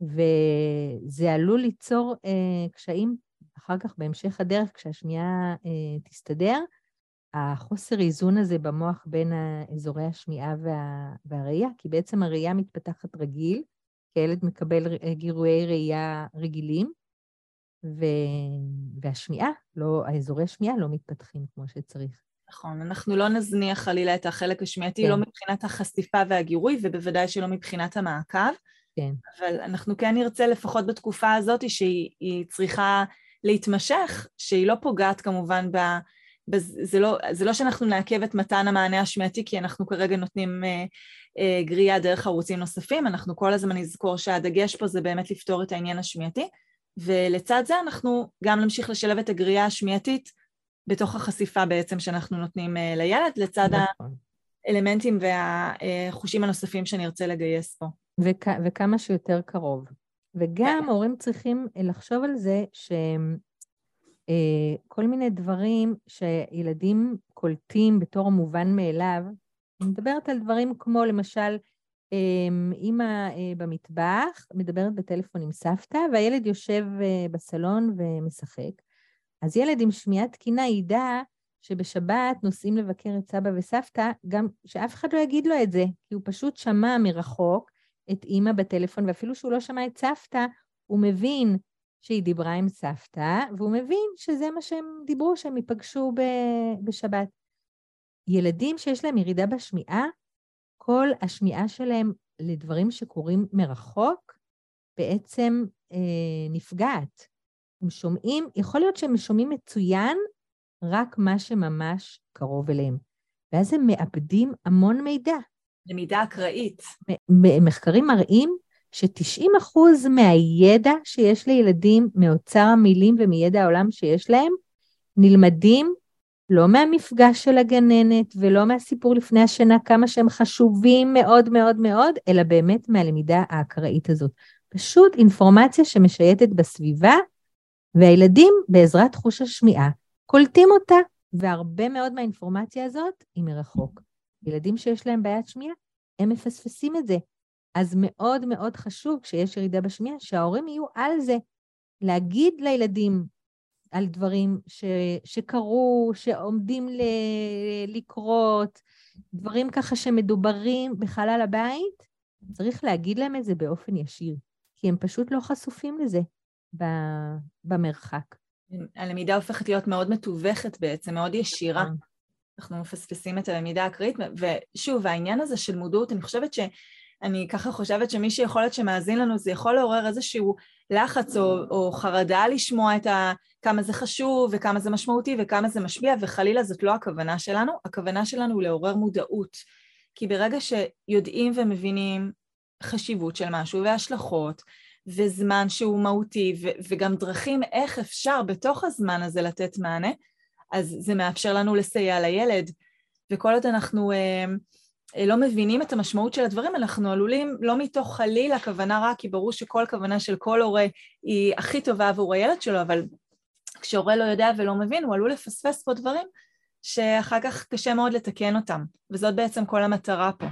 וזה עלול ליצור אה, קשיים אחר כך בהמשך הדרך, כשהשמיעה אה, תסתדר, החוסר איזון הזה במוח בין אזורי השמיעה וה... והראייה, כי בעצם הראייה מתפתחת רגיל, כי הילד מקבל גירויי ראייה רגילים, ו... והשמיעה, לא, האזורי השמיעה לא מתפתחים כמו שצריך. נכון, אנחנו לא נזניח חלילה את החלק השמיעתי, כן. לא מבחינת החשיפה והגירוי, ובוודאי שלא מבחינת המעקב. כן. אבל אנחנו כן נרצה, לפחות בתקופה הזאת, שהיא צריכה להתמשך, שהיא לא פוגעת כמובן ב... זה לא, זה לא שאנחנו נעכב את מתן המענה השמיעתי, כי אנחנו כרגע נותנים אה, אה, גריעה דרך ערוצים נוספים, אנחנו כל הזמן נזכור שהדגש פה זה באמת לפתור את העניין השמיעתי, ולצד זה אנחנו גם נמשיך לשלב את הגריעה השמיעתית בתוך החשיפה בעצם שאנחנו נותנים אה, לילד, לצד נכון. האלמנטים והחושים הנוספים שנרצה לגייס פה. וכ- וכמה שיותר קרוב. וגם כן. הורים צריכים לחשוב על זה שכל אה, מיני דברים שילדים קולטים בתור מובן מאליו, אני מדברת על דברים כמו למשל, אימא אה, במטבח מדברת בטלפון עם סבתא, והילד יושב אה, בסלון ומשחק. אז ילד עם שמיעה תקינה ידע שבשבת נוסעים לבקר את סבא וסבתא, גם שאף אחד לא יגיד לו את זה, כי הוא פשוט שמע מרחוק את אימא בטלפון, ואפילו שהוא לא שמע את סבתא, הוא מבין שהיא דיברה עם סבתא, והוא מבין שזה מה שהם דיברו, שהם ייפגשו בשבת. ילדים שיש להם ירידה בשמיעה, כל השמיעה שלהם לדברים שקורים מרחוק בעצם אה, נפגעת. הם שומעים, יכול להיות שהם שומעים מצוין רק מה שממש קרוב אליהם. ואז הם מאבדים המון מידע. למידה אקראית. מחקרים מראים ש-90% מהידע שיש לילדים, מאוצר המילים ומידע העולם שיש להם, נלמדים לא מהמפגש של הגננת ולא מהסיפור לפני השינה, כמה שהם חשובים מאוד מאוד מאוד, אלא באמת מהלמידה האקראית הזאת. פשוט אינפורמציה שמשייטת בסביבה, והילדים, בעזרת חוש השמיעה, קולטים אותה, והרבה מאוד מהאינפורמציה הזאת היא מרחוק. ילדים שיש להם בעיית שמיעה, הם מפספסים את זה. אז מאוד מאוד חשוב, כשיש ירידה בשמיעה, שההורים יהיו על זה. להגיד לילדים על דברים ש, שקרו, שעומדים ל, לקרות, דברים ככה שמדוברים בחלל הבית, צריך להגיד להם את זה באופן ישיר, כי הם פשוט לא חשופים לזה במרחק. הלמידה הופכת להיות מאוד מתווכת בעצם, מאוד ישירה. נכון. אנחנו מפספסים את הלמידה הקריאית, ושוב, העניין הזה של מודעות, אני חושבת ש... אני ככה חושבת שמי שיכול להיות שמאזין לנו, זה יכול לעורר איזשהו לחץ או, או חרדה לשמוע את ה, כמה זה חשוב וכמה זה משמעותי וכמה זה משפיע, וחלילה זאת לא הכוונה שלנו, הכוונה שלנו היא לעורר מודעות. כי ברגע שיודעים ומבינים חשיבות של משהו והשלכות, וזמן שהוא מהותי, ו- וגם דרכים איך אפשר בתוך הזמן הזה לתת מענה, אז זה מאפשר לנו לסייע לילד. וכל עוד אנחנו אה, לא מבינים את המשמעות של הדברים, אנחנו עלולים, לא מתוך חלילה כוונה רע, כי ברור שכל כוונה של כל הורה היא הכי טובה עבור הילד שלו, אבל כשהורה לא יודע ולא מבין, הוא עלול לפספס פה דברים שאחר כך קשה מאוד לתקן אותם, וזאת בעצם כל המטרה פה.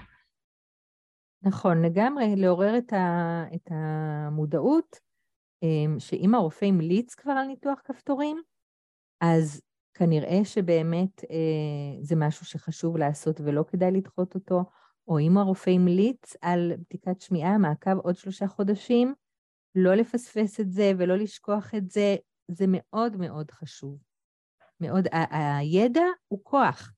נכון, לגמרי, לעורר את, ה, את המודעות, אה, שאם הרופא המליץ כבר על ניתוח כפתורים, אז כנראה שבאמת אה, זה משהו שחשוב לעשות ולא כדאי לדחות אותו, או אם הרופא המליץ על בדיקת שמיעה, מעקב עוד שלושה חודשים, לא לפספס את זה ולא לשכוח את זה, זה מאוד מאוד חשוב. מאוד, ה- הידע הוא כוח.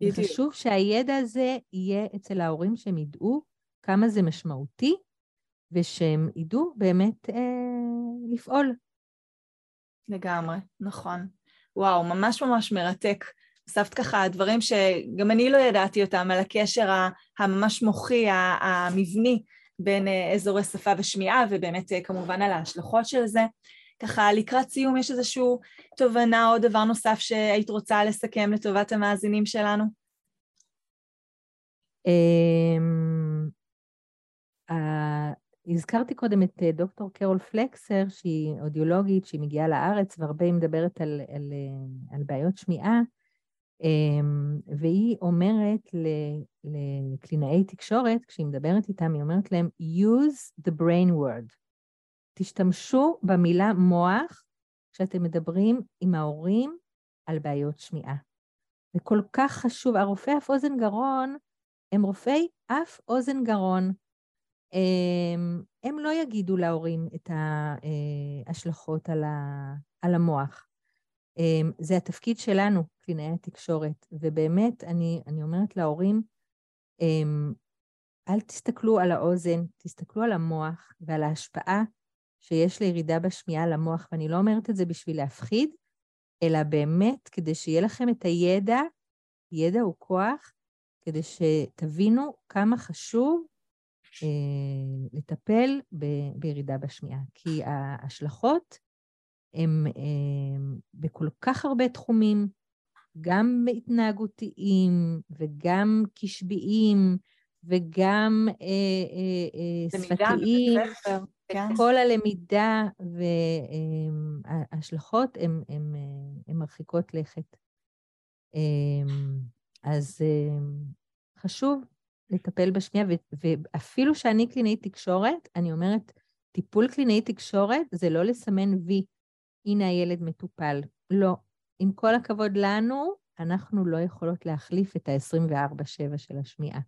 בדיוק. חשוב שהידע הזה יהיה אצל ההורים, שהם ידעו כמה זה משמעותי, ושהם ידעו באמת אה, לפעול. לגמרי, נכון. וואו, ממש ממש מרתק. הוספת ככה דברים שגם אני לא ידעתי אותם, על הקשר הממש מוחי, המבני, בין אה, אזורי שפה ושמיעה, ובאמת אה, כמובן על ההשלכות של זה. ככה לקראת סיום, יש איזושהי תובנה או דבר נוסף שהיית רוצה לסכם לטובת המאזינים שלנו? הזכרתי קודם את אה, דוקטור קרול פלקסר, שהיא אודיולוגית, שהיא מגיעה לארץ, והרבה היא מדברת על, על, אה, על בעיות שמיעה, אמ, והיא אומרת לקלינאי תקשורת, כשהיא מדברת איתם, היא אומרת להם, use the brain word. תשתמשו במילה מוח כשאתם מדברים עם ההורים על בעיות שמיעה. זה כל כך חשוב. הרופאי אף אוזן גרון הם רופאי אף אוזן גרון. אמ, הם לא יגידו להורים את ההשלכות על, על המוח. אמ, זה התפקיד שלנו, קלינאי התקשורת, ובאמת, אני, אני אומרת להורים, אמ, אל תסתכלו על האוזן, תסתכלו על המוח ועל ההשפעה שיש לירידה בשמיעה על המוח, ואני לא אומרת את זה בשביל להפחיד, אלא באמת כדי שיהיה לכם את הידע, ידע הוא כוח, כדי שתבינו כמה חשוב אה, לטפל ב, בירידה בשמיעה, כי ההשלכות הן אה, בכל כך הרבה תחומים, גם התנהגותיים וגם קשביים וגם אה, אה, אה, שפתיים, כן. כל הלמידה וההשלכות הן מרחיקות לכת. אז חשוב לטפל בשמיעה, ואפילו שאני קלינאית תקשורת, אני אומרת, טיפול קלינאי תקשורת זה לא לסמן וי, הנה הילד מטופל. לא. עם כל הכבוד לנו, אנחנו לא יכולות להחליף את ה-24-7 של השמיעה.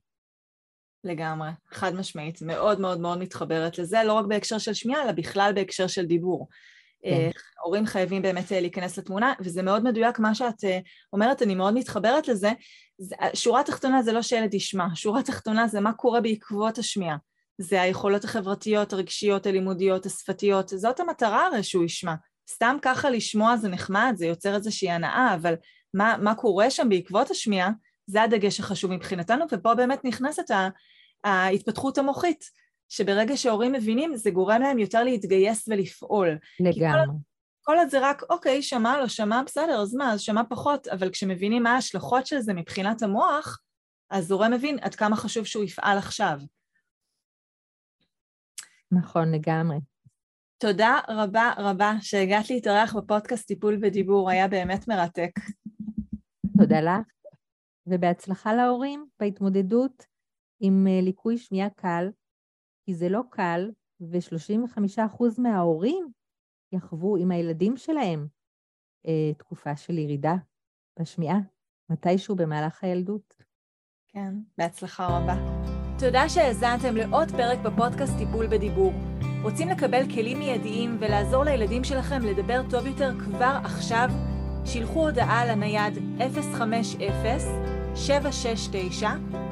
לגמרי, חד משמעית, מאוד מאוד מאוד מתחברת לזה, לא רק בהקשר של שמיעה, אלא בכלל בהקשר של דיבור. כן. אה, הורים חייבים באמת אה, להיכנס לתמונה, וזה מאוד מדויק מה שאת אה, אומרת, אני מאוד מתחברת לזה. שורה תחתונה זה לא שילד ישמע, שורה תחתונה זה מה קורה בעקבות השמיעה. זה היכולות החברתיות, הרגשיות, הלימודיות, השפתיות, זאת המטרה הרי שהוא ישמע. סתם ככה לשמוע זה נחמד, זה יוצר איזושהי הנאה, אבל מה, מה קורה שם בעקבות השמיעה, זה הדגש החשוב מבחינתנו, ופה באמת נכנסת ההתפתחות המוחית. שברגע שהורים מבינים, זה גורם להם יותר להתגייס ולפעול. לגמרי. כל עוד זה רק, אוקיי, שמע, לא שמע, בסדר, אז מה, אז שמע פחות, אבל כשמבינים מה ההשלכות של זה מבחינת המוח, אז הורה מבין עד כמה חשוב שהוא יפעל עכשיו. נכון, לגמרי. תודה רבה רבה שהגעת להתארח בפודקאסט טיפול ודיבור, היה באמת מרתק. תודה לך, ובהצלחה להורים בהתמודדות עם אה, ליקוי שמיעה קל, כי זה לא קל, ו-35% מההורים יחוו עם הילדים שלהם אה, תקופה של ירידה בשמיעה, מתישהו במהלך הילדות. כן, בהצלחה רבה. תודה שהאזנתם לעוד פרק בפודקאסט טיפול בדיבור. רוצים לקבל כלים מיידיים ולעזור לילדים שלכם לדבר טוב יותר כבר עכשיו? שילחו הודעה לנייד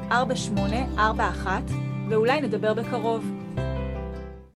050-769-4841 ואולי נדבר בקרוב.